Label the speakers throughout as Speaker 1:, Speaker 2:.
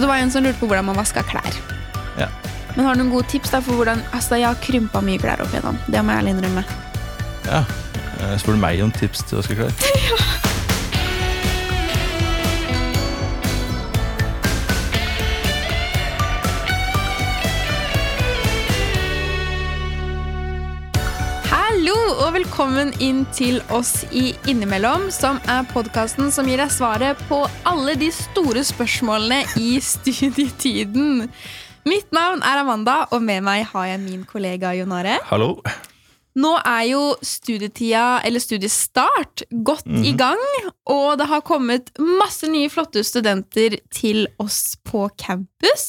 Speaker 1: Så det var en som lurte på hvordan man vaska klær.
Speaker 2: Ja.
Speaker 1: Men har du noen gode tips da for hvordan Altså, jeg har krympa mye klær opp igjennom. Det må jeg ærlig innrømme.
Speaker 2: ja. Eh, Spør du meg om tips til å vaske klær?
Speaker 1: Hallo og velkommen inn til oss i Innimellom, som er podkasten som gir deg svaret på alle de store spørsmålene i studietiden. Mitt navn er Amanda, og med meg har jeg min kollega Jonare.
Speaker 2: Hallo?
Speaker 1: Nå er jo studietida, eller studiestart, godt i gang. Og det har kommet masse nye flotte studenter til oss på campus.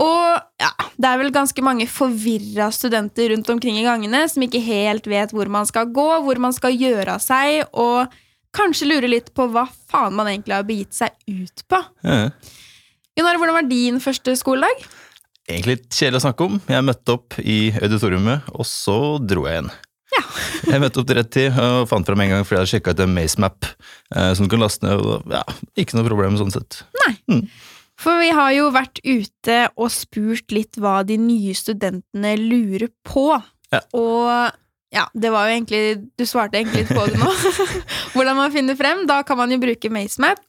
Speaker 1: Og ja, det er vel ganske mange forvirra studenter rundt omkring i gangene som ikke helt vet hvor man skal gå, hvor man skal gjøre av seg, og kanskje lurer litt på hva faen man egentlig har begitt seg ut på.
Speaker 2: Ja.
Speaker 1: Jonar, hvordan var din første skoledag?
Speaker 2: Egentlig litt kjedelig å snakke om. Jeg møtte opp i auditoriumet, og så dro jeg igjen.
Speaker 1: Ja.
Speaker 2: Jeg møtte opp til rett tid og fant fram en gang fordi jeg hadde sjekka ut en Macemap eh, som du kan laste ned. og ja, Ikke noe problem sånn sett.
Speaker 1: For vi har jo vært ute og spurt litt hva de nye studentene lurer på.
Speaker 2: Ja.
Speaker 1: Og ja, det var jo egentlig Du svarte egentlig litt på det nå. Hvordan man finner frem. Da kan man jo bruke Macemap.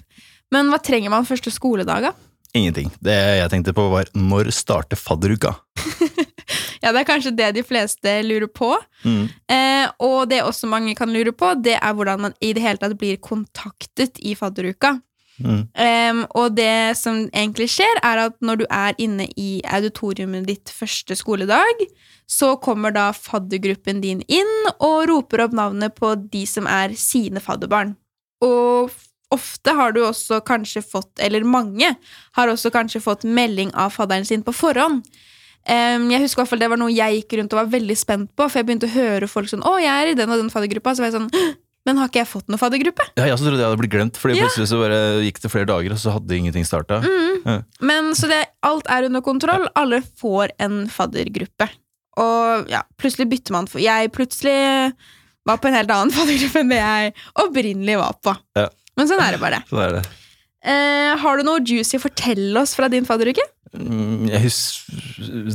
Speaker 1: Men hva trenger man første skoledag, da?
Speaker 2: Ingenting. Det jeg tenkte på, var når starter fadderuka?
Speaker 1: Ja, det er kanskje det de fleste lurer på.
Speaker 2: Mm.
Speaker 1: Eh, og det også mange kan lure på, det er hvordan man i det hele tatt blir kontaktet i fadderuka.
Speaker 2: Mm.
Speaker 1: Um, og det som egentlig skjer, er at når du er inne i auditoriumet ditt første skoledag, så kommer da faddergruppen din inn og roper opp navnet på de som er sine fadderbarn. Og ofte har du også kanskje fått, eller mange har også kanskje fått melding av fadderen sin på forhånd. Um, jeg husker i hvert fall Det var noe jeg gikk rundt og var veldig spent på, for jeg begynte å høre folk sånn 'Å, jeg er i den og den faddergruppa.' Så var jeg sånn «Hå! Men har ikke jeg fått noen faddergruppe?
Speaker 2: Ja, jeg også trodde jeg hadde blitt glemt, fordi
Speaker 1: Ja.
Speaker 2: plutselig så bare gikk det flere dager, og så hadde ingenting starta.
Speaker 1: Mm. Men så det, alt er under kontroll. Alle får en faddergruppe. Og ja, plutselig bytter man Jeg plutselig var på en helt annen faddergruppe enn det jeg opprinnelig var på.
Speaker 2: Ja.
Speaker 1: Men sånn er det bare.
Speaker 2: Sånn er det.
Speaker 1: Eh, har du noe juicy å fortelle oss fra din fadderuke?
Speaker 2: Mm, Jeg, hus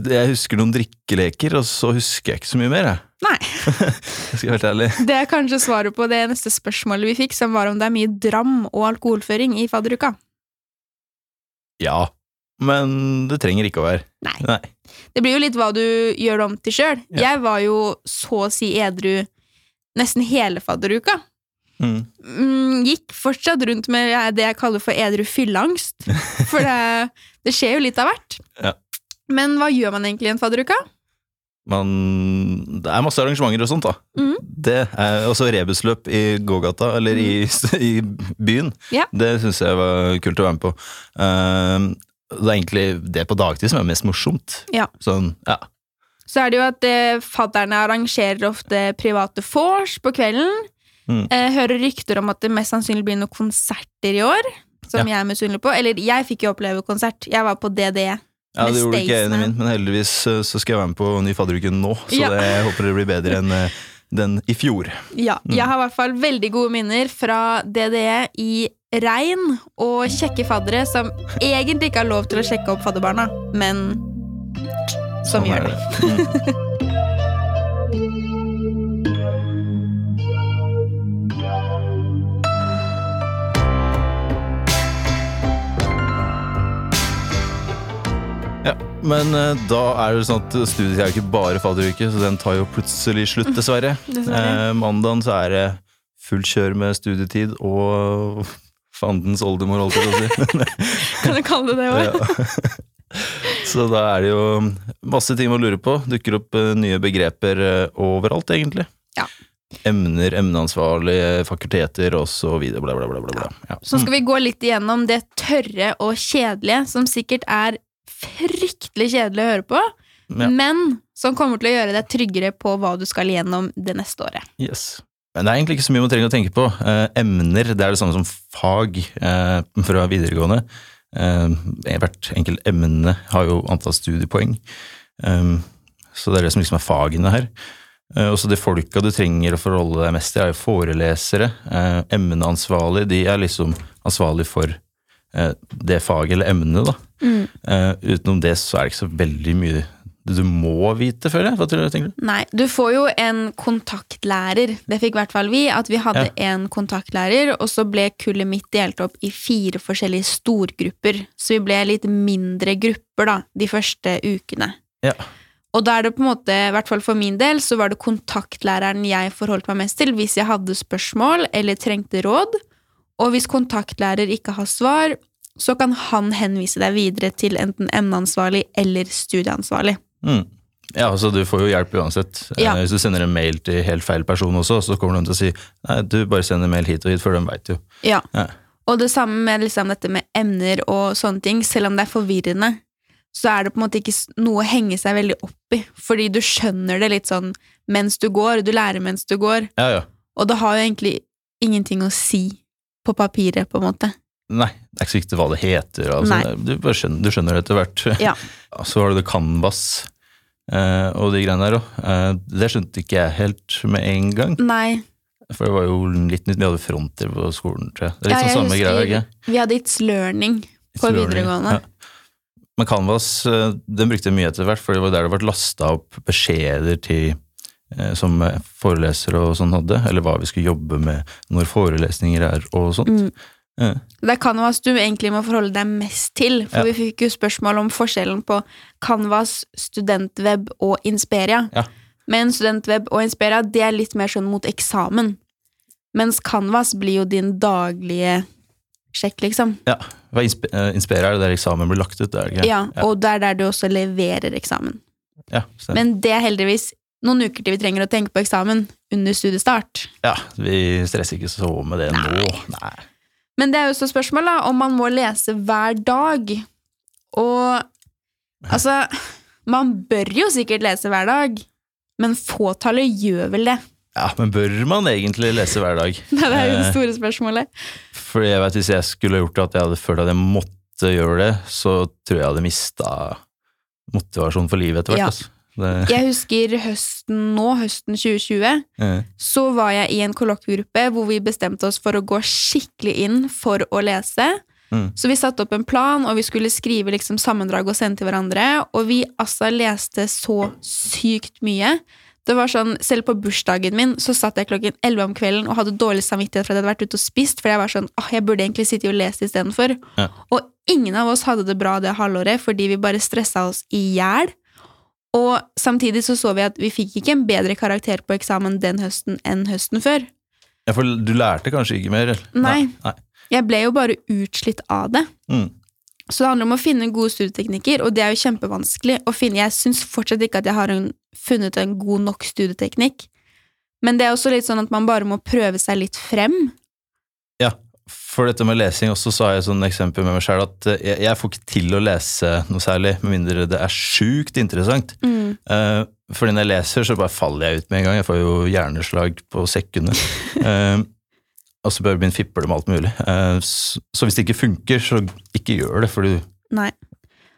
Speaker 2: jeg husker noen drikkeleker, og så husker jeg ikke så mye mer. Jeg,
Speaker 1: Nei.
Speaker 2: Jeg skal være helt ærlig.
Speaker 1: Det er kanskje svaret på det neste spørsmålet vi fikk, som var om det er mye dram og alkoholføring i fadderuka.
Speaker 2: Ja, men det trenger ikke å være.
Speaker 1: Nei.
Speaker 2: Nei.
Speaker 1: Det blir jo litt hva du gjør det om til sjøl.
Speaker 2: Ja.
Speaker 1: Jeg var jo så å si edru nesten hele fadderuka.
Speaker 2: Mm.
Speaker 1: mm, gikk fortsatt rundt med det jeg kaller for edru fylleangst. For det, det skjer jo litt av hvert.
Speaker 2: Ja.
Speaker 1: Men hva gjør man egentlig i en fadderuke?
Speaker 2: Man, det er masse arrangementer og sånt, da.
Speaker 1: Mm.
Speaker 2: Det er også rebusløp i gågata, eller i, i byen.
Speaker 1: Ja.
Speaker 2: Det syns jeg var kult å være med på. Uh, det er egentlig det på dagtid som er mest morsomt.
Speaker 1: Ja.
Speaker 2: Sånn, ja.
Speaker 1: Så er det jo at eh, fadderne arrangerer ofte private vors på kvelden.
Speaker 2: Mm.
Speaker 1: Eh, hører rykter om at det mest sannsynlig blir noen konserter i år. Som jeg er misunnelig på. Eller jeg fikk jo oppleve konsert. Jeg var på DDE.
Speaker 2: Ja, det gjorde ikke jeg enig min, men heldigvis eh, så skal jeg være med på ny fadderuke nå, så
Speaker 1: Ja.
Speaker 2: det, jeg håper det blir bedre enn eh, den i fjor.
Speaker 1: Ja, jeg har i hvert fall veldig gode minner fra DDE i regn og kjekke faddere som egentlig ikke har lov til å sjekke opp fadderbarna, men som
Speaker 2: Sånn
Speaker 1: gjør det.
Speaker 2: men eh, da er det sånn at studiet er jo ikke bare fadderuke, så den tar jo plutselig slutt, dessverre.
Speaker 1: Dessverre.
Speaker 2: Eh, mandagen så er det fullt kjør med studietid og fandens oldemor, holdt jeg på å si.
Speaker 1: Kan du kalle det det òg?
Speaker 2: Ja. Så da er det jo masse ting å lure på. Dukker opp eh, nye begreper eh, overalt, egentlig.
Speaker 1: Ja.
Speaker 2: Emner, emneansvarlige, fakulteter videre, bla, bla, bla. bla, bla. Ja.
Speaker 1: Så skal vi gå litt igjennom det tørre og kjedelige, som sikkert er fryktelig kjedelig å høre på,
Speaker 2: Ja.
Speaker 1: men som kommer til å gjøre deg tryggere på hva du skal gjennom det neste året.
Speaker 2: Yes. Men det er egentlig ikke så mye man trenger å tenke på. Eh, emner det er det samme som fag eh, fra videregående. Eh, hvert enkelt emne har jo antall studiepoeng. Eh, så det er det som liksom er fagene her. Eh, også de folka du trenger å forholde deg mest til, er jo forelesere. Eh, emneansvarlig, de er liksom ansvarlig for det faget eller emnet, da.
Speaker 1: Mm.
Speaker 2: Eh, utenom det så er det ikke så veldig mye du må vite, føler jeg. Hva tror du, tenker du?
Speaker 1: Nei, du får jo en kontaktlærer. Det fikk i hvert fall vi, at vi hadde
Speaker 2: Ja.
Speaker 1: en kontaktlærer, og så ble kullet mitt delt opp i fire forskjellige storgrupper. Så vi ble litt mindre grupper, da, de første ukene.
Speaker 2: Ja.
Speaker 1: Og da er det på en måte, i hvert fall for min del, så var det kontaktlæreren jeg forholdt meg mest til hvis jeg hadde spørsmål eller trengte råd. Og hvis kontaktlærer ikke har svar, så kan han henvise deg videre til enten emneansvarlig eller studieansvarlig.
Speaker 2: Mm. Ja, altså Du får jo hjelp uansett.
Speaker 1: Ja.
Speaker 2: Eh, Hvis du sender en mail til helt feil person også, så kommer de til å si nei, du bare sender mail hit og hit, for de veit jo.
Speaker 1: Ja.
Speaker 2: Ja.
Speaker 1: Og det samme med liksom dette med emner og sånne ting. Selv om det er forvirrende, så er det på en måte ikke noe å henge seg veldig opp i. Fordi du skjønner det litt sånn mens du går, du lærer mens du går.
Speaker 2: Ja, ja.
Speaker 1: Og det har jo egentlig ingenting å si på papiret, på en måte.
Speaker 2: Nei, det er ikke så viktig hva det heter. Altså, du, skjønner, du skjønner det etter hvert.
Speaker 1: Ja.
Speaker 2: Så har du det Canvas eh, og de greiene der òg. Eh, det skjønte ikke jeg helt med en gang.
Speaker 1: Nei.
Speaker 2: For det var jo litt nytt. Vi hadde fronter på skolen, tror jeg. Det er litt
Speaker 1: Ja,
Speaker 2: sånn samme greia, ikke?
Speaker 1: Vi hadde It's Learning
Speaker 2: It's
Speaker 1: på
Speaker 2: learning.
Speaker 1: videregående.
Speaker 2: Ja. Men Canvas eh, den brukte jeg mye etter hvert, for det var der det ble lasta opp beskjeder til eh, som forelesere og sånn hadde, eller hva vi skulle jobbe med når forelesninger er og sånt.
Speaker 1: Mm.
Speaker 2: Ja.
Speaker 1: Det er Canvas du egentlig må forholde deg mest til, for
Speaker 2: Ja.
Speaker 1: vi fikk jo spørsmål om forskjellen på Canvas, studentweb og Insperia.
Speaker 2: Ja.
Speaker 1: Men studentweb og Insperia, det er litt mer sånn mot eksamen. Mens Canvas blir jo din daglige sjekk, liksom.
Speaker 2: Ja, eh, er det der eksamen blir lagt ut, Der, ikke?
Speaker 1: Ja, og det er der du også leverer eksamen.
Speaker 2: ja.
Speaker 1: Men det er heldigvis noen uker til vi trenger å tenke på eksamen under studiestart.
Speaker 2: ja, vi stresser ikke så med det nå. Nei.
Speaker 1: Men det er jo så spørsmålet da, om man må lese hver dag. Og altså Man bør jo sikkert lese hver dag, men fåtallet gjør vel det.
Speaker 2: Ja, men bør man egentlig lese hver dag?
Speaker 1: Det er jo det
Speaker 2: Eh,
Speaker 1: store spørsmålet.
Speaker 2: Fordi jeg vet Hvis jeg skulle gjort det at jeg hadde følt at jeg måtte gjøre det, så tror jeg jeg hadde mista motivasjonen for livet etter hvert.
Speaker 1: Ja.
Speaker 2: Altså. Det,
Speaker 1: Jeg husker høsten nå, høsten 2020,
Speaker 2: eh,
Speaker 1: så var jeg i en kollokviegruppe hvor vi bestemte oss for å gå skikkelig inn for å lese.
Speaker 2: Mm.
Speaker 1: Så vi satte opp en plan, og vi skulle skrive liksom sammendrag og sende til hverandre. Og vi altså leste så sykt mye. Det var sånn, Selv på bursdagen min så satt jeg klokken 11 om kvelden og hadde dårlig samvittighet for at jeg hadde vært ute og spist, for jeg var sånn, åh, jeg burde egentlig sitte og lese istedenfor.
Speaker 2: Ja.
Speaker 1: Og ingen av oss hadde det bra det halvåret fordi vi bare stressa oss i hjel. Og samtidig så så vi at vi fikk ikke en bedre karakter på eksamen den høsten enn høsten før.
Speaker 2: ja, for du lærte kanskje ikke mer? eller?
Speaker 1: Nei.
Speaker 2: Nei.
Speaker 1: Jeg ble jo bare utslitt av det.
Speaker 2: Mm.
Speaker 1: Så det handler om å finne gode studieteknikker, og det er jo kjempevanskelig å finne. Jeg syns fortsatt ikke at jeg har en, funnet en god nok studieteknikk. Men det er også litt sånn at man bare må prøve seg litt frem.
Speaker 2: For dette med lesing også, så har jeg et sånn eksempel med meg sjøl at eh, jeg, jeg får ikke til å lese noe særlig, med mindre det er sjukt interessant. Eh, fordi når jeg leser, så bare faller jeg ut med en gang. Jeg får jo hjerneslag på sekundet. uh, og så bør jeg begynne å fiple med alt mulig. Uh, så, så hvis det ikke funker, så ikke gjør det, for du,
Speaker 1: Nei.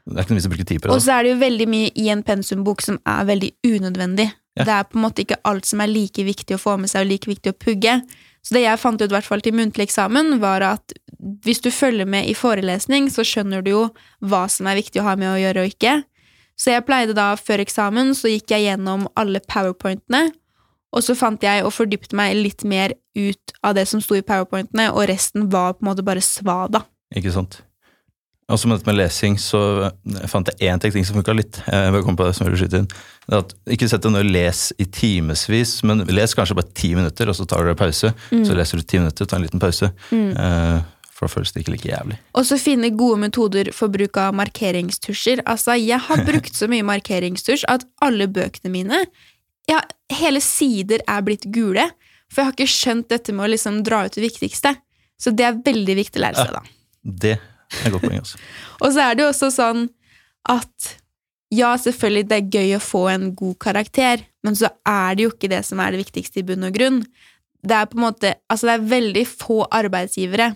Speaker 2: det er ikke noe vits å bruke tid på
Speaker 1: Og så er det jo veldig mye i en pensumbok som er veldig unødvendig.
Speaker 2: Ja.
Speaker 1: Det er på en måte ikke alt som er like viktig å få med seg og like viktig å pugge. Så det jeg fant ut, hvert fall til muntlig eksamen, var at hvis du følger med i forelesning, så skjønner du jo hva som er viktig å ha med å gjøre og ikke. Så jeg pleide da, før eksamen, så gikk jeg gjennom alle powerpointene, og så fant jeg og fordypte meg litt mer ut av det som sto i powerpointene, og resten var på en måte bare svada.
Speaker 2: Ikke sant? Også med dette med lesing, så eh, fant jeg én ting som funka litt. Jeg kom på det som skyte inn. At Ikke sett deg ned og les i timevis, men les kanskje bare ti minutter, og så tar du en pause. Så leser du ti minutter, tar en liten pause. Eh, for da føles det ikke like jævlig.
Speaker 1: Og så finne gode metoder for bruk av markeringstusjer. Altså, jeg har brukt så mye markeringstusj at alle bøkene mine ja, Hele sider er blitt gule. For jeg har ikke skjønt dette med å liksom dra ut det viktigste. Så det er veldig viktig å lære seg, da.
Speaker 2: Det er godt poeng, altså.
Speaker 1: Og så er det jo også sånn at ja, selvfølgelig det er gøy å få en god karakter, men så er det jo ikke det som er det viktigste i bunn og grunn. Det er på en måte, altså det er veldig få arbeidsgivere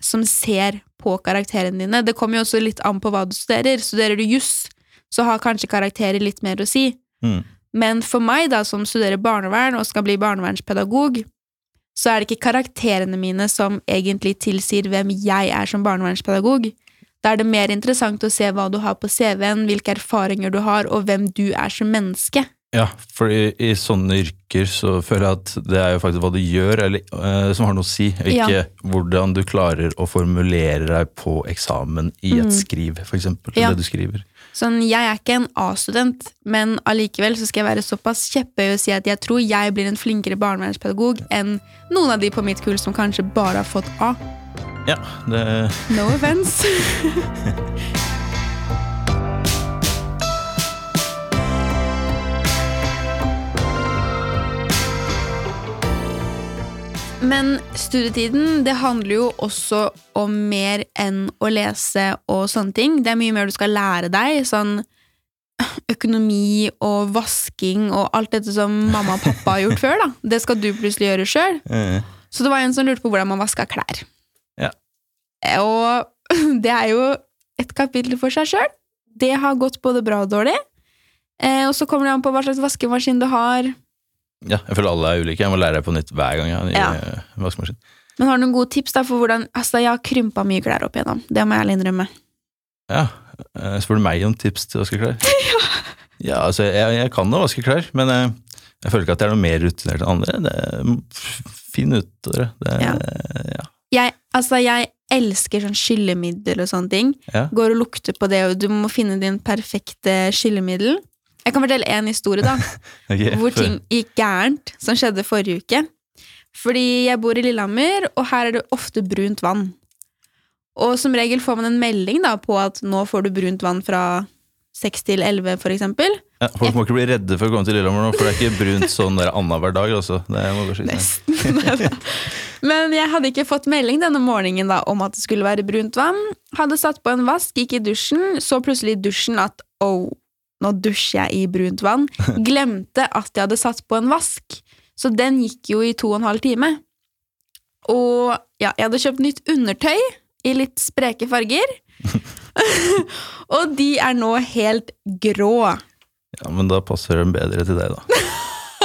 Speaker 1: som ser på karakterene dine. Det kommer jo også litt an på hva du studerer. Studerer du juss, så har kanskje karakterer litt mer å si.
Speaker 2: Mm.
Speaker 1: Men for meg, da, som studerer barnevern og skal bli barnevernspedagog, så er det ikke karakterene mine som egentlig tilsier hvem jeg er som barnevernspedagog. Da er det mer interessant å se hva du har på CV-en, hvilke erfaringer du har, og hvem du er som menneske.
Speaker 2: Ja, for i, i sånne yrker så føler jeg at det er jo faktisk hva du gjør eller, eh, som har noe å si, og ikke
Speaker 1: Ja.
Speaker 2: hvordan du klarer å formulere deg på eksamen i et skriv, for eksempel.
Speaker 1: Mm. Ja.
Speaker 2: Det du skriver.
Speaker 1: Sånn, jeg er ikke en A-student, men allikevel så skal jeg være såpass kjepphøy og si at jeg tror jeg blir en flinkere barnevernspedagog enn noen av de på mitt kull som kanskje bare har fått A.
Speaker 2: Ja, det
Speaker 1: No offense. Men studietiden, det handler jo også om mer enn å lese og sånne ting. Det er mye mer du skal lære deg. Sånn økonomi og vasking og alt dette som mamma og pappa har gjort før. da. Det skal du plutselig gjøre sjøl.
Speaker 2: Mm.
Speaker 1: Så det var en som lurte på hvordan man vaska klær.
Speaker 2: Ja.
Speaker 1: Og det er jo et kapittel for seg sjøl. Det har gått både bra og dårlig. Eh, og så kommer det an på hva slags vaskemaskin du har.
Speaker 2: Ja, jeg føler alle er ulike. Jeg må lære deg på nytt hver gang jeg har ny
Speaker 1: Ja.
Speaker 2: eh, vaskemaskin.
Speaker 1: Men har du noen gode tips da for hvordan Altså, jeg har krympa mye klær opp igjennom. Det må jeg ærlig innrømme.
Speaker 2: Ja, eh, spør du meg om tips til å vaske klær? ja. altså, jeg, jeg kan da vaske klær, men jeg, jeg føler ikke at jeg er noe mer rutinert enn andre. Det er f- fin ut, dere. Det,
Speaker 1: Ja.
Speaker 2: ja.
Speaker 1: Jeg, altså, jeg elsker sånn skyllemiddel og sånne ting.
Speaker 2: Ja.
Speaker 1: Går og lukter på det, og du må finne din perfekte skyllemiddel. Jeg kan fortelle en historie, da.
Speaker 2: okay,
Speaker 1: hvor
Speaker 2: for-
Speaker 1: ting gikk gærent, som skjedde forrige uke. Fordi jeg bor i Lillehammer, og her er det ofte brunt vann. Og som regel får man en melding da på at nå får du brunt vann fra 6 til 11, for eksempel.
Speaker 2: Ja, folk må ikke bli redde for å komme til Lillehammer nå, for det er ikke brunt sånn annenhver dag. Også. Det må gå.
Speaker 1: Nesten. Men jeg hadde ikke fått melding denne morgenen da om at det skulle være brunt vann. Hadde satt på en vask, gikk i dusjen, så plutselig i dusjen at oh, nå dusjer jeg i brunt vann. Glemte at jeg hadde satt på en vask. Så den gikk jo i to og en halv time. Og ja, jeg hadde kjøpt nytt undertøy i litt spreke farger. og de er nå helt grå.
Speaker 2: Ja, Men da passer den bedre til deg, da.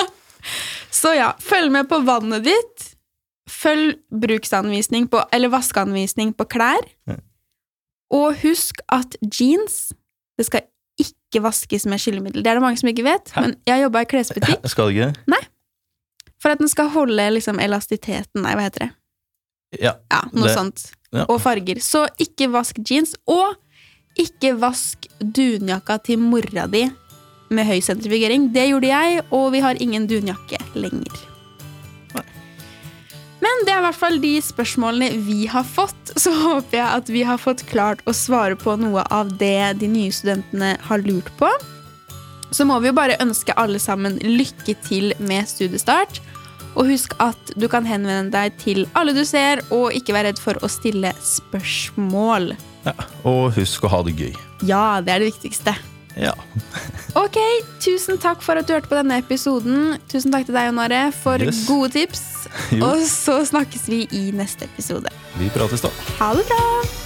Speaker 1: Så ja, følg med på vannet ditt. Følg bruksanvisning på, eller vaskeanvisning på klær.
Speaker 2: Ja.
Speaker 1: Og husk at jeans det skal ikke vaskes med skyllemiddel. Det er det mange som ikke vet,
Speaker 2: Hæ?
Speaker 1: men jeg jobba i klesbutikk.
Speaker 2: Skal ikke det?
Speaker 1: For at den skal holde liksom elastiteten Nei, hva heter det?
Speaker 2: Ja.
Speaker 1: Ja, noe
Speaker 2: Det-
Speaker 1: sånt.
Speaker 2: ja.
Speaker 1: Og farger. Så ikke vask jeans. Og ikke vask dunjakka til mora di med høy sentrifugering. Det gjorde jeg, og vi har ingen dunjakke lenger. Men det er i hvert fall de spørsmålene vi har fått. Så håper jeg at vi har fått klart å svare på noe av det de nye studentene har lurt på. Så må vi jo bare ønske alle sammen lykke til med studiestart. Og husk at du kan henvende deg til alle du ser, og ikke være redd for å stille spørsmål.
Speaker 2: ja. Og husk å ha det gøy.
Speaker 1: Ja, det er det viktigste.
Speaker 2: Ja.
Speaker 1: Ok, tusen takk for at du hørte på denne episoden. Tusen takk til deg, Jonare, for
Speaker 2: Yes.
Speaker 1: gode tips.
Speaker 2: Jo.
Speaker 1: Og så snakkes vi i neste episode.
Speaker 2: Vi prates da.
Speaker 1: Ha det bra!